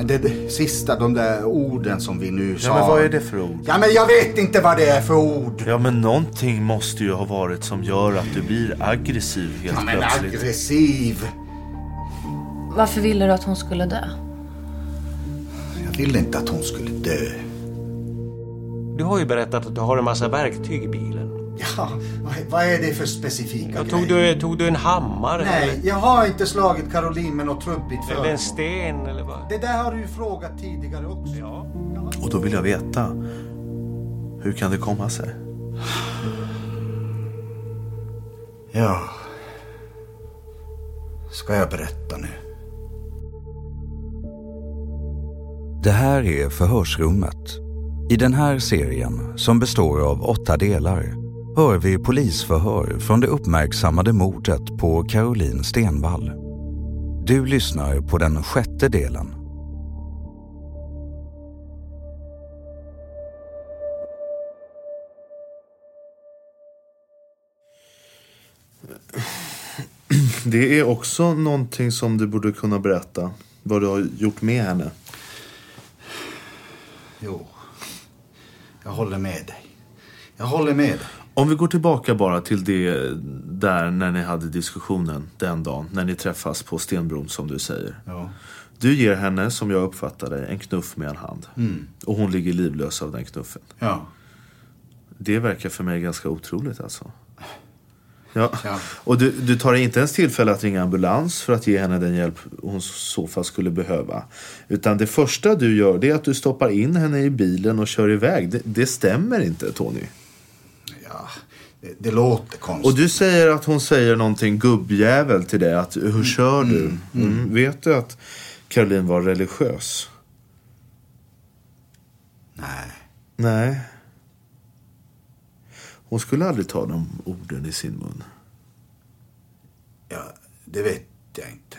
Men det, det sista, de där orden som vi nu sa. Ja, men vad är det för ord? Ja, men jag vet inte vad det är för ord. Ja, men någonting måste ju ha varit som gör att du blir aggressiv helt Ja, men plötsligt. aggressiv. Varför ville du att hon skulle dö? Jag ville inte att hon skulle dö. Du har ju berättat att du har en massa verktyg i bilen. Ja, vad, är det för specifika Ja, grejer? tog, du, tog du en hammare? Nej, Eller, jag har inte slagit Caroline med något trubbigt eller föremål. en sten eller vad? Det där har du ju frågat tidigare också. Ja. Och då vill jag veta. Hur kan det komma sig? Ja. Ska jag berätta nu? Det här är Förhörsrummet. I den här serien, som består av åtta delar, hör vi polisförhör från det uppmärksammade mordet på Caroline Stenvall. Du lyssnar på den sjätte delen. Det är också någonting som du borde kunna berätta. Vad du har gjort med henne. Jo. Jag håller med dig. Jag håller med dig. Om vi går tillbaka bara till det där när ni hade diskussionen den dagen. När ni träffas på Stenbron som du säger. Ja. Du ger henne, som jag uppfattar det, en knuff med en hand. Mm. Och hon ligger livlös av den knuffen. Ja. Det verkar för mig ganska otroligt alltså. Ja. Ja. Och du, du tar inte ens tillfälle att ringa ambulans för att ge henne den hjälp hon så fall skulle behöva. Utan det första du gör det är att du stoppar in henne i bilen och kör iväg. Det, det stämmer inte Tony. Ja, det, det låter konstigt. Och du säger att hon säger någonting gubbjävel till dig. Att, hur kör du? Mm. Vet du att Caroline var religiös? Nej. Nej. Hon skulle aldrig ta de orden i sin mun. Ja, det vet jag inte.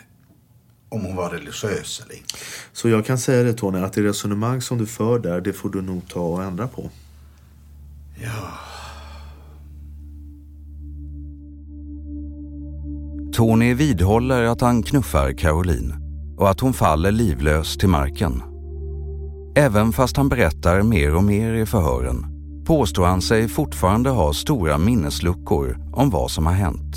Om hon var religiös eller inte. Så jag kan säga det Tony, att det resonemang som du för där, det får du nog ta och ändra på. Ja. Tony vidhåller att han knuffar Caroline och att hon faller livlös till marken. Även fast han berättar mer och mer i förhören påstår han sig fortfarande ha stora minnesluckor om vad som har hänt.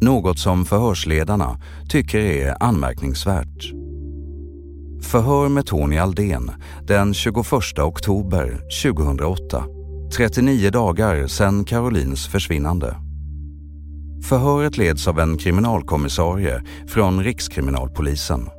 Något som förhörsledarna tycker är anmärkningsvärt. Förhör med Tony Aldén den 21 oktober 2008. 39 dagar sedan Carolines försvinnande. Förhöret leds av en kriminalkommissarie från Rikskriminalpolisen.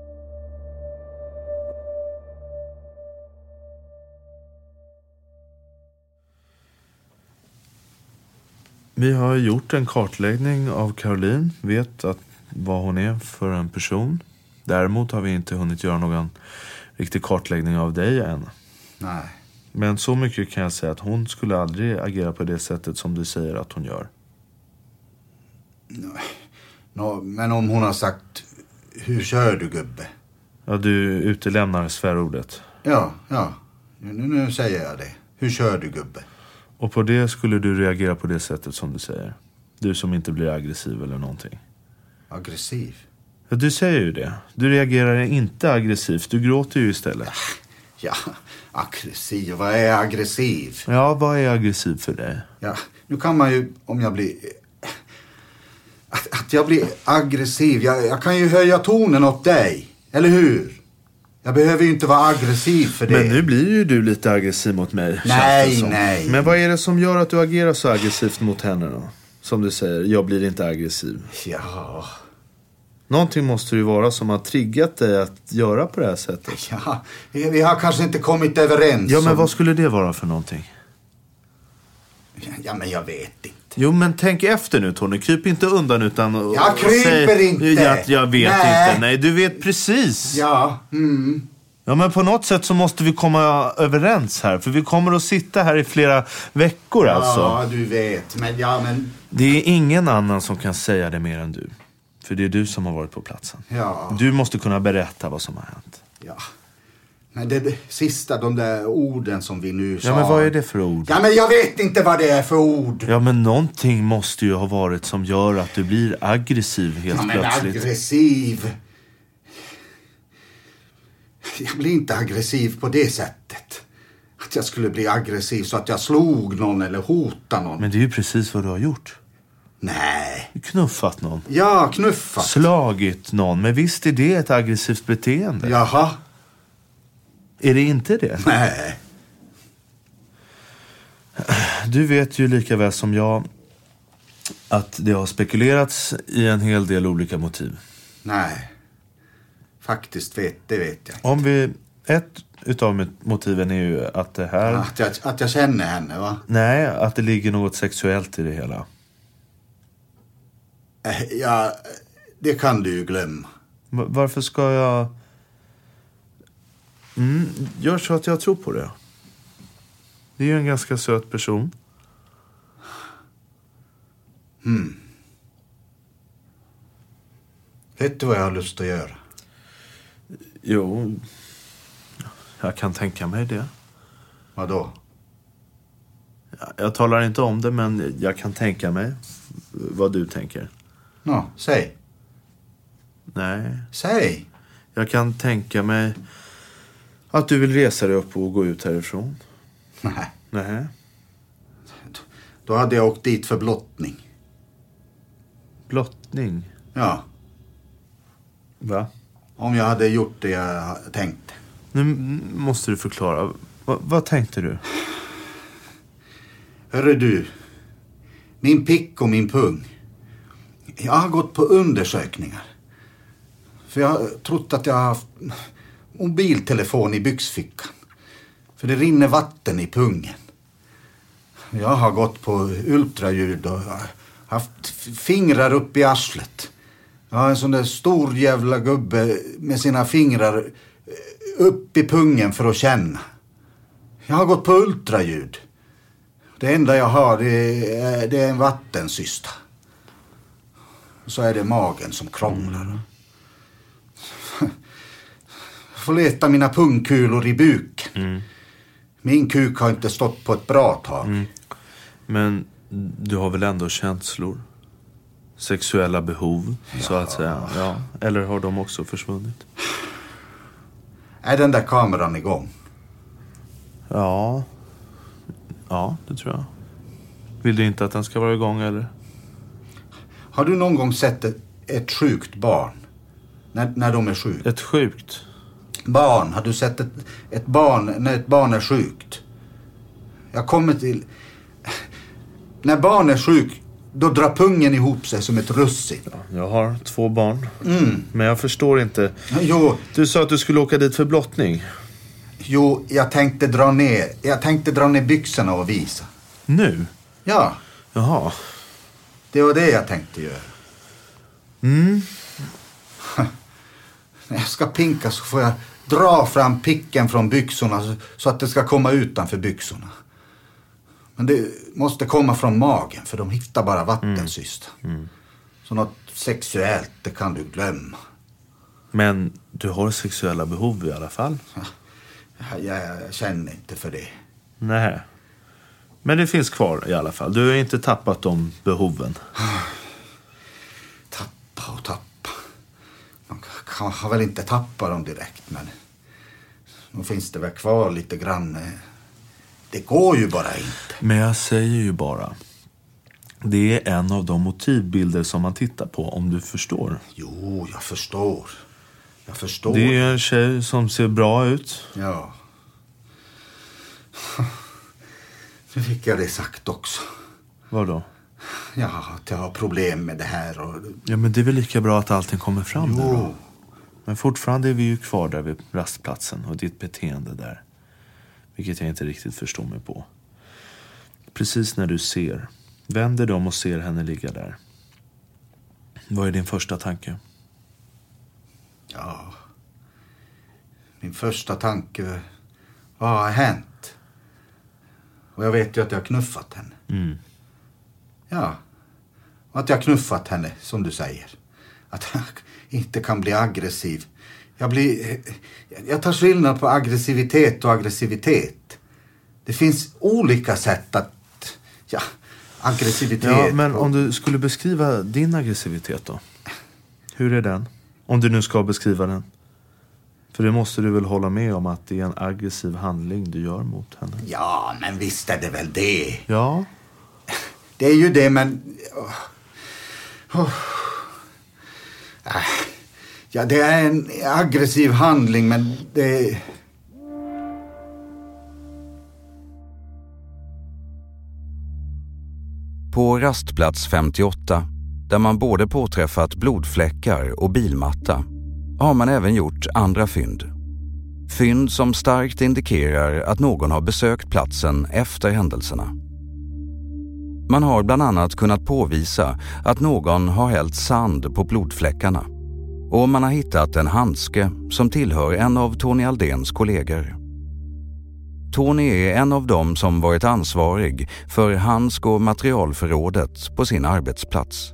Vi har gjort en kartläggning av Caroline, vet att vad hon är för en person. Däremot har vi inte hunnit göra någon riktig kartläggning av dig än. Nej. Men så mycket kan jag säga att hon skulle aldrig agera på det sättet som du säger att hon gör. Nå, men om hon har sagt Hur kör du gubbe? Ja, du utelämnar svärordet. Ja, ja. Nu, nu säger jag det. Hur kör du gubbe? Och på det skulle du reagera på det sättet som du säger. Du som inte blir aggressiv eller någonting. Aggressiv? Ja, du säger ju det. Du reagerar inte aggressivt. Du gråter ju istället. Ja, aggressiv. Vad är aggressiv? Ja, vad är aggressiv för dig? Ja, nu kan man ju, om jag blir... Att, att jag blir aggressiv. Jag, jag kan ju höja tonen åt dig. Eller hur? Jag behöver ju inte vara aggressiv för det. Men nu blir ju du lite aggressiv mot mig. Nej, nej. Men vad är det som gör att du agerar så aggressivt mot henne då? Som du säger, jag blir inte aggressiv. Ja, Någonting måste det ju vara som har triggat dig att göra på det här sättet. ja. Vi vi har kanske inte kommit överens. Ja, men om- vad skulle det vara för någonting? Ja, men jag vet inte. Jo, men tänk efter nu Tony. Kryp inte undan utan... Jag kryper säg- inte. Ja, jag vet Nej. inte. Nej, du vet precis. Ja, mm. Ja, men på något sätt så måste vi komma överens här. För vi kommer att sitta här i flera veckor alltså. Ja, du vet. Men ja, men... Det är ingen annan som kan säga det mer än du. För det är du som har varit på platsen. Ja. Du måste kunna berätta vad som har hänt. Ja. Men det, sista, de där orden som vi nu sa. Ja, men vad är det för ord? Ja, men jag vet inte vad det är för ord. Ja, men någonting måste ju ha varit som gör att du blir aggressiv helt Ja, men plötsligt. aggressiv. Jag blir inte aggressiv på det sättet. Att jag skulle bli aggressiv så att jag slog någon eller hotade någon. Men det är ju precis vad du har gjort. Nej. Knuffat någon. Ja, knuffat. Slagit någon. Men visst är det ett aggressivt beteende? Jaha. Är det inte det? Nej. Du vet ju lika väl som jag att det har spekulerats i en hel del olika motiv. Nej. Faktiskt, vet, det vet jag. Om vi... Ett utav motiven är ju att det här... Att jag, att jag känner henne, va? Nej, att det ligger något sexuellt i det hela. Eh, Ja, det kan du ju glömma. Va- Varför ska jag... Mm, gör så att jag tror på det. Det är ju en ganska söt person. Hmm. Vet du vad jag har lust att göra? Jo, jag kan tänka mig det. Vadå? Jag- Jag talar inte om det, men jag kan tänka mig vad du tänker. Nå, säg. Nej, Säg. jag kan tänka mig att du vill resa dig upp och gå ut härifrån. Nej. Nej. Då hade jag åkt dit för blottning. Blottning? Ja, Va? om jag hade gjort det jag tänkte. Nu måste du förklara. Va, vad tänkte du? Hörru du. Min pick och min pung. Jag har gått på undersökningar. För jag har trott att jag har haft mobiltelefon i byxfickan. För det rinner vatten i pungen. Jag har gått på ultraljud och haft fingrar upp i arslet. Jag har en sån där stor jävla gubbe med sina fingrar eh, upp i pungen för att känna. Jag har gått på ultraljud. Det enda jag har det är, det är en vattencysta. Och så är det magen som krånglar. Mm. Får leta mina pungkulor i buken. Min kuk har inte stått på ett bra tag. Men du har väl ändå känslor? Sexuella behov, så att säga. Ja. Eller har de också försvunnit? Är den där kameran igång? Ja. Ja, det tror jag. Vill du inte att den ska vara igång eller? Har du någon gång sett ett, ett sjukt barn? När, när de är sjuka? Ett sjukt? Barn, har du sett ett, ett barn när ett barn är sjukt? Jag kommer till... När barn är sjuk, då drar pungen ihop sig som ett russin. Jag har två barn. Mm. Men jag förstår inte. Jo, Du sa att du skulle åka dit för blottning. jo, jag tänkte dra ner, jag tänkte dra ner byxorna och visa. Nu? Ja, Jaha. det var det jag tänkte göra. Mm. När jag ska pinka så får jag dra fram picken från byxorna så, att det ska komma utanför byxorna. Men det måste komma från magen för de hittar bara vattensyster. Så något sexuellt, det kan du glömma. Men du har sexuella behov i alla fall? Jag, jag, jag känner inte för det. Nej. Men det finns kvar i alla fall. Du har inte tappat de behoven. Kan, har väl inte tappat dem direkt men nog finns det väl kvar lite grann. Det går ju bara inte. Men jag säger ju bara. Det är en av de motivbilder som man tittar på om du förstår. Jo, jag förstår. Jag förstår. Det är en tjej som ser bra ut. Ja. Nu fick jag det sagt också. Vadå? Ja, att jag har problem med det här och... Ja men det är väl lika bra att allting kommer fram nu Jo. då. Men fortfarande är vi ju kvar där vid rastplatsen och ditt beteende där. Vilket jag inte riktigt förstår mig på. Precis när du ser, vänder om och ser henne ligga där. Vad är din första tanke? Ja. Min första tanke, vad har hänt? Och jag vet ju att jag har knuffat henne. Mm. Ja. Och att jag har knuffat henne, som du säger. Att jag inte kan bli aggressiv. Jag blir... Jag tar skillnad på aggressivitet och aggressivitet. Det finns olika sätt att... Ja, aggressivitet... Ja, men om du skulle beskriva din aggressivitet då? Hur är den? Om du nu ska beskriva den. För det måste du väl hålla med om att det är en aggressiv handling du gör mot henne? Ja, men visst är det väl det. Ja, Det är ju det, men... åh. Åh. Ja, det är en aggressiv handling, men det... På rastplats 58, där man både påträffat blodfläckar och bilmatta, har man även gjort andra fynd. Fynd som starkt indikerar att någon har besökt platsen efter händelserna. Man har bland annat kunnat påvisa att någon har hällt sand på blodfläckarna och man har hittat en handske som tillhör en av Tony Aldéns kollegor. Tony är en av dem som varit ansvarig för handsk och materialförrådet på sin arbetsplats.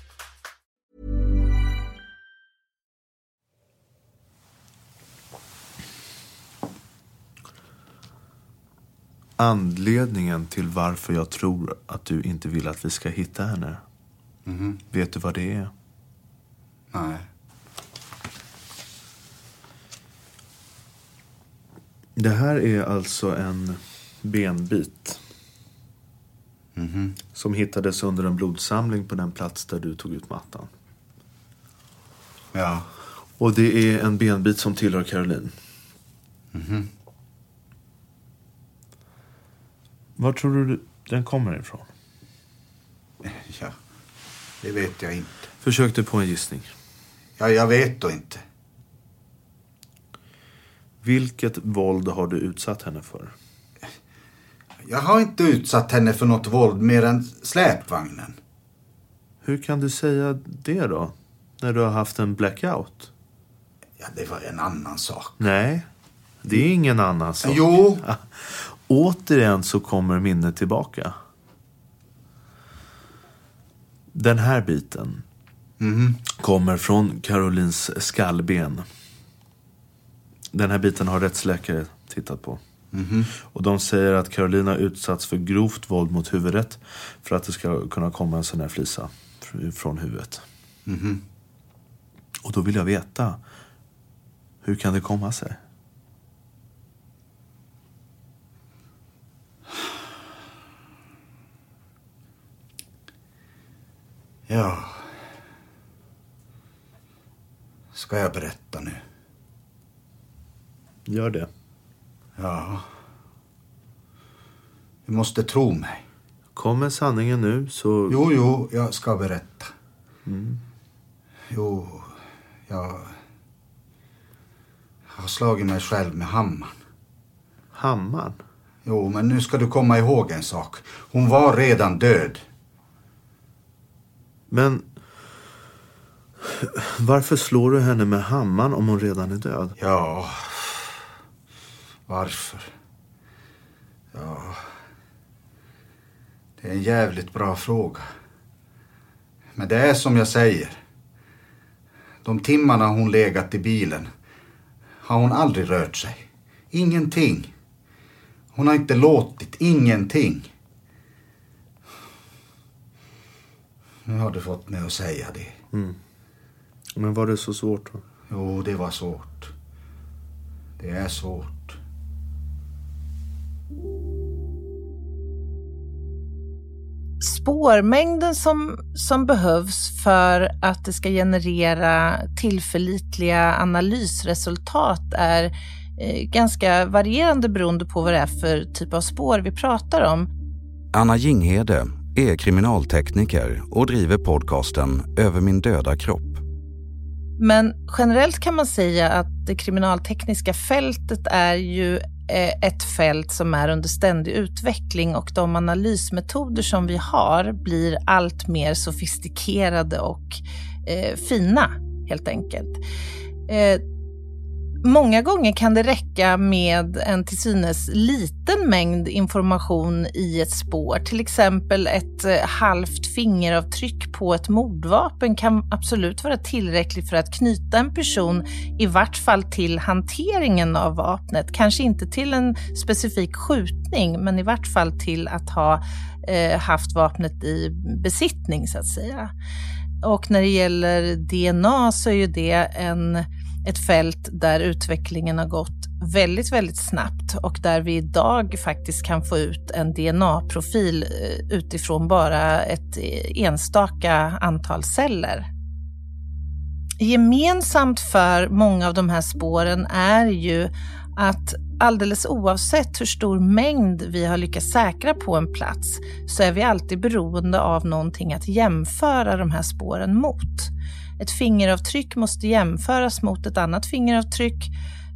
Anledningen till varför jag tror att du inte vill att vi ska hitta henne. Mhm. Vet du vad det är? Nej. Det här är alltså en benbit. Mhm. Som hittades under en blodsamling på den plats där du tog ut mattan. Ja. Och det är en benbit som tillhör Caroline. Mhm. Var tror du den kommer ifrån? Ja, det vet jag inte. Försök dig på en gissning. Ja, jag vet då inte. Vilket våld har du utsatt henne för? Jag har inte utsatt henne för något våld mer än släpvagnen. Hur kan du säga det då? När du har haft en blackout? Ja, det var en annan sak. Nej, det är ingen annan sak. Jo. Återigen så kommer minnet tillbaka. Den här biten Mhm. kommer från Carolins skallben. Den här biten har rättsläkare tittat på. Mhm. Och de säger att Caroline har utsatts för grovt våld mot huvudet för att det ska kunna komma en sån här flisa fr- från huvudet. Mhm. Och då vill jag veta, hur kan det komma sig? Ja. Ska jag berätta nu? Gör det. Ja. Du måste tro mig. Kommer sanningen nu så... Jo, jo, jag ska berätta. Mm. Jo, jag... Jag har slagit mig själv med hammaren. Hammaren? Jo, men nu ska du komma ihåg en sak. Hon var redan död. Men varför slår du henne med hammaren om hon redan är död? Ja, varför? Ja, det är en jävligt bra fråga. Men det är som jag säger. De timmarna hon legat i bilen har hon aldrig rört sig. Ingenting. Hon har inte låtit, ingenting. Nu har du fått mig att säga det. Mm. Men var det så svårt då? Jo, det var svårt. Det är svårt. spårmängden som, som behövs för att det ska generera tillförlitliga analysresultat är eh, ganska varierande beroende på vad det är för typ av spår vi pratar om. Anna Jinghede är kriminaltekniker och driver podcasten Över min döda kropp. Men generellt kan man säga att det kriminaltekniska fältet är ju eh, ett fält som är under ständig utveckling och de analysmetoder som vi har blir allt mer sofistikerade och eh, fina helt enkelt. Eh, Många gånger kan det räcka med en till synes liten mängd information i ett spår. Till exempel ett eh, halvt fingeravtryck på ett mordvapen kan absolut vara tillräckligt för att knyta en person i vart fall till hanteringen av vapnet. Kanske inte till en specifik skjutning, men i vart fall till att ha eh, haft vapnet i besittning så att säga. Och när det gäller DNA så är ju det en ett fält där utvecklingen har gått väldigt, väldigt snabbt och där vi idag faktiskt kan få ut en DNA-profil eh, utifrån bara ett eh, enstaka antal celler. Gemensamt för många av de här spåren är ju att alldeles oavsett hur stor mängd vi har lyckats säkra på en plats så är vi alltid beroende av någonting att jämföra de här spåren mot. Ett fingeravtryck måste jämföras mot ett annat fingeravtryck,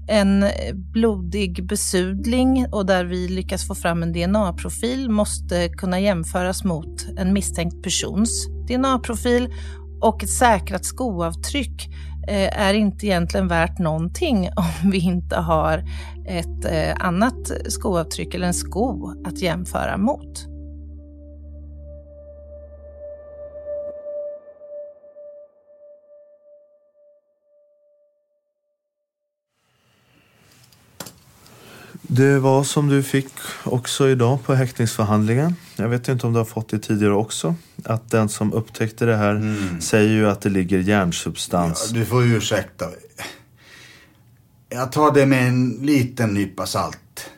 en blodig besudling och där vi lyckas få fram en DNA-profil måste kunna jämföras mot en misstänkt persons DNA-profil och ett säkrat skoavtryck eh, är inte egentligen värt någonting om vi inte har ett eh, annat skoavtryck eller en sko att jämföra mot. Det var som du fick också idag på häktningsförhandlingen. Jag vet inte om du har fått det tidigare också. Att den som upptäckte det här mm. säger ju att det ligger järnsubstans. Ja, du får ursäkta. Jag tar det med en liten nypa salt.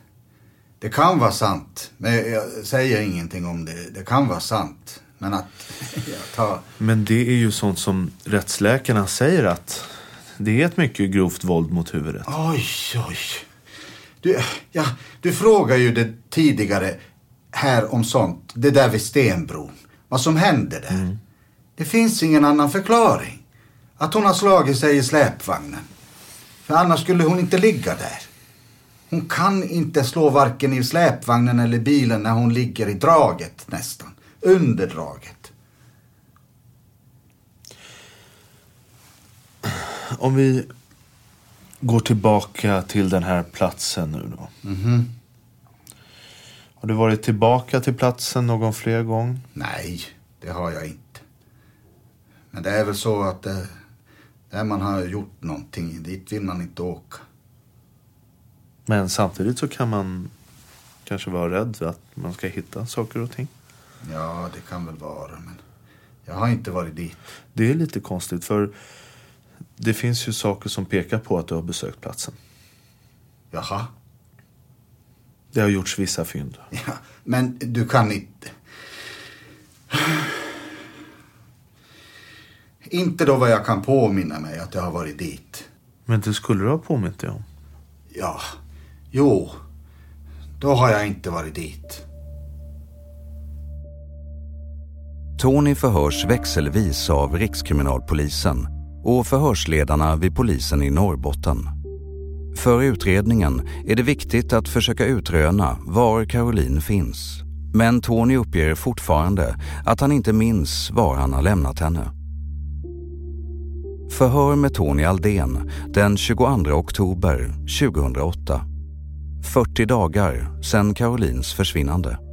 Det kan vara sant. Men jag säger ingenting om det. Det kan vara sant. Men att jag tar... Men det är ju sånt som rättsläkarna säger att det är ett mycket grovt våld mot huvudet. Oj, oj. Du, ja, du frågade ju det tidigare här om sånt, det där vid Stenbron. Vad som hände där. Mm. Det finns ingen annan förklaring. Att hon har slagit sig i släpvagnen. För annars skulle hon inte ligga där. Hon kan inte slå varken i släpvagnen eller bilen när hon ligger i draget nästan. Under draget. Om vi går tillbaka till den här platsen nu då. Mm -hmm. Har du varit tillbaka till platsen någon fler gång? Nej, det har jag inte. Men det är väl så att det, där man har gjort någonting, dit vill man inte åka. Men samtidigt så kan man kanske vara rädd för att man ska hitta saker och ting. Ja, det kan väl vara, men jag har inte varit dit. Det är lite konstigt för det finns ju saker som pekar på att du har besökt platsen. Jaha. Det har gjorts vissa fynd. Ja, men du kan inte... Inte då vad jag kan påminna mig att jag har varit dit. Men det skulle du ha påmint dig om? Ja, jo. Då har jag inte varit dit. Tony förhörs växelvis av Rikskriminalpolisen och förhörsledarna vid polisen i Norrbotten. För utredningen är det viktigt att försöka utröna var Caroline finns. Men Tony uppger fortfarande att han inte minns var han har lämnat henne. Förhör med Tony Aldén den 22 oktober 2008. 40 dagar sedan Carolines försvinnande.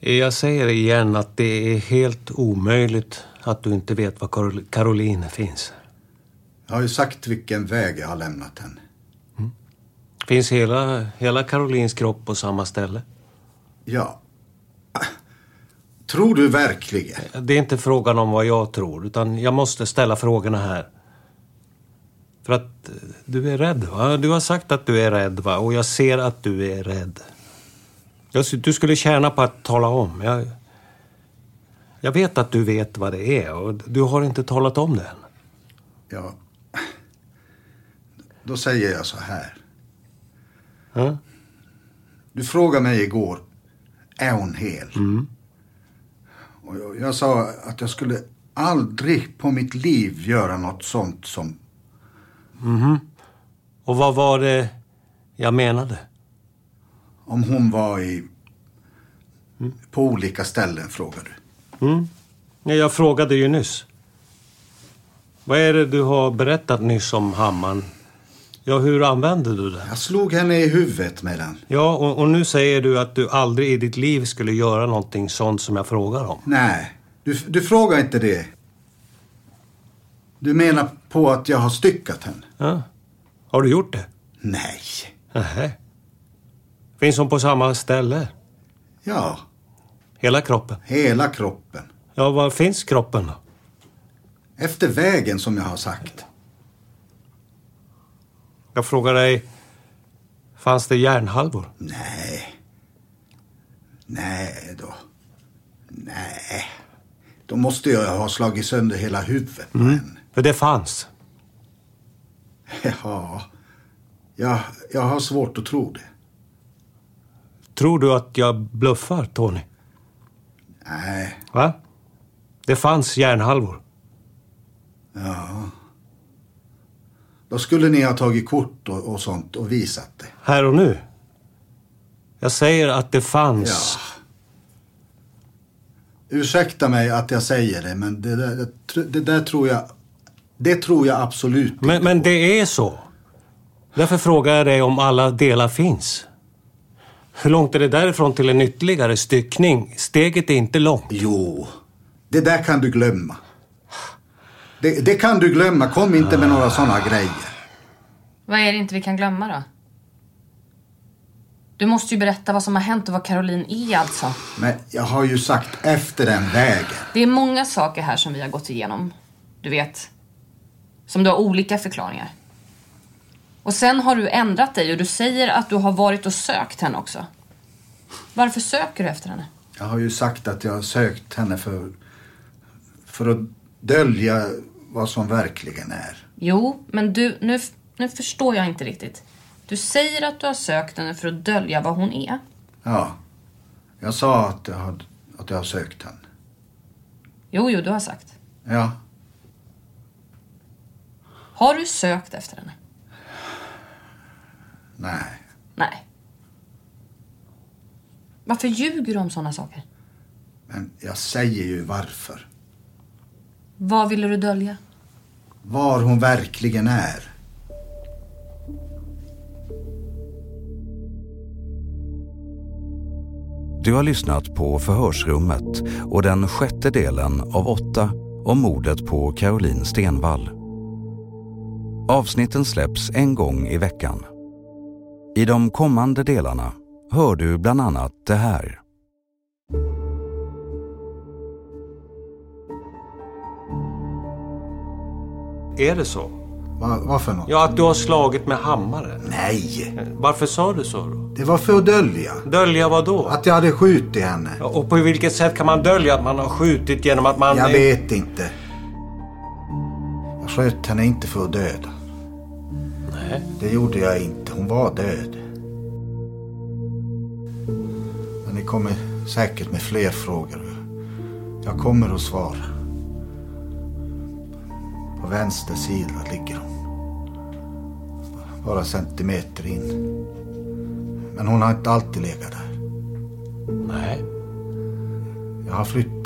Jag säger igen att det är helt omöjligt att du inte vet var Caroline finns. Jag har ju sagt vilken väg jag har lämnat henne. Mm. Finns hela, hela Carolines kropp på samma ställe? Ja. Tror du verkligen? Det är inte frågan om vad jag tror, utan jag måste ställa frågorna här. För att du är rädd, va? Du har sagt att du är rädd, va? Och jag ser att du är rädd. Du skulle tjäna på att tala om. Jag, jag vet att du vet vad det är och du har inte talat om det än. Ja. Då säger jag så här. Ja? Du frågade mig igår, är hon hel? Mm. Och jag, jag sa att jag skulle aldrig på mitt liv göra något sånt som... Mhm. Och vad var det jag menade? Om hon var i... På olika ställen, frågar du. Mm. Ja, jag frågade ju nyss. Vad är det du har berättat nyss om hammaren? Ja, hur använde du den? Jag slog henne i huvudet med den. Ja, och, och nu säger du att du aldrig i ditt liv skulle göra någonting sånt som jag frågar om. Nej, du, du frågar inte det. Du menar på att jag har styckat henne? Ja. Har du gjort det? Nej. Nähä. Finns hon på samma ställe? Ja, Hela kroppen? hela kroppen. Ja, var finns kroppen då? Efter vägen som jag har sagt. Jag frågar dig, fanns det järnhalvor? Nej. Nej då. Nej. Då måste jag ha slagit sönder hela huvudet. Mm. För det fanns. Ja. Jag, jag har svårt att tro det. Tror du att jag bluffar, Tony? Nej. Va? Det fanns järnhalvor. Ja. Då skulle ni ha tagit kort och, och sånt och visat det. Här och nu? Jag säger att det fanns. Ursäkta mig att jag säger det, men det där, det, där tror jag... Det tror jag absolut Men, men det är så. Därför frågar jag dig om alla delar finns. Hur långt är det därifrån till en ytterligare styckning? Steget är inte långt. Jo, det där kan du glömma. Det, det kan du glömma. Kom inte med några sådana grejer. Vad är det inte vi kan glömma då? Du måste ju berätta vad som har hänt och vad Caroline är alltså. Men jag har ju sagt efter den vägen. Det är många saker här som vi har gått igenom. Du vet. Som du har olika förklaringar. Och sen har du ändrat dig och du säger att du har varit och sökt henne också. Varför söker du efter henne? Jag har ju sagt att jag har sökt henne för, för att dölja vad som verkligen är. Jo, men du, nu, nu förstår jag inte riktigt. Du säger att du har sökt henne för att dölja vad hon är. Ja, jag sa att jag, hade, att jag har sökt henne. Jo, jo, du har sagt. Ja, Har du sökt efter henne? Nej. Nej. Varför ljuger du om sådana saker? Men jag säger ju varför. Vad ville du dölja? Var hon verkligen är. Du har lyssnat på Förhörsrummet och den sjätte delen av åtta om mordet på Caroline Stenvall. Avsnitten släpps en gång i veckan. I de kommande delarna hör du bland annat det här. Är det så? Va, vad för något? Ja, att du har slagit med hammare. Nej. Varför sa du så då? Det var för att dölja. Dölja vad då? Att jag hade skjutit henne. Ja, Och på vilket sätt kan man dölja att man har skjutit genom att man... Jag vet inte. Jag sköt henne inte för att döda. Nej. Det gjorde jag inte. Hon var död. Men ni kommer säkert med fler frågor. Jag kommer att svara. På vänster sida ligger hon. Bara centimeter in. Men hon har inte alltid legat där. Nej. Jag har flyttat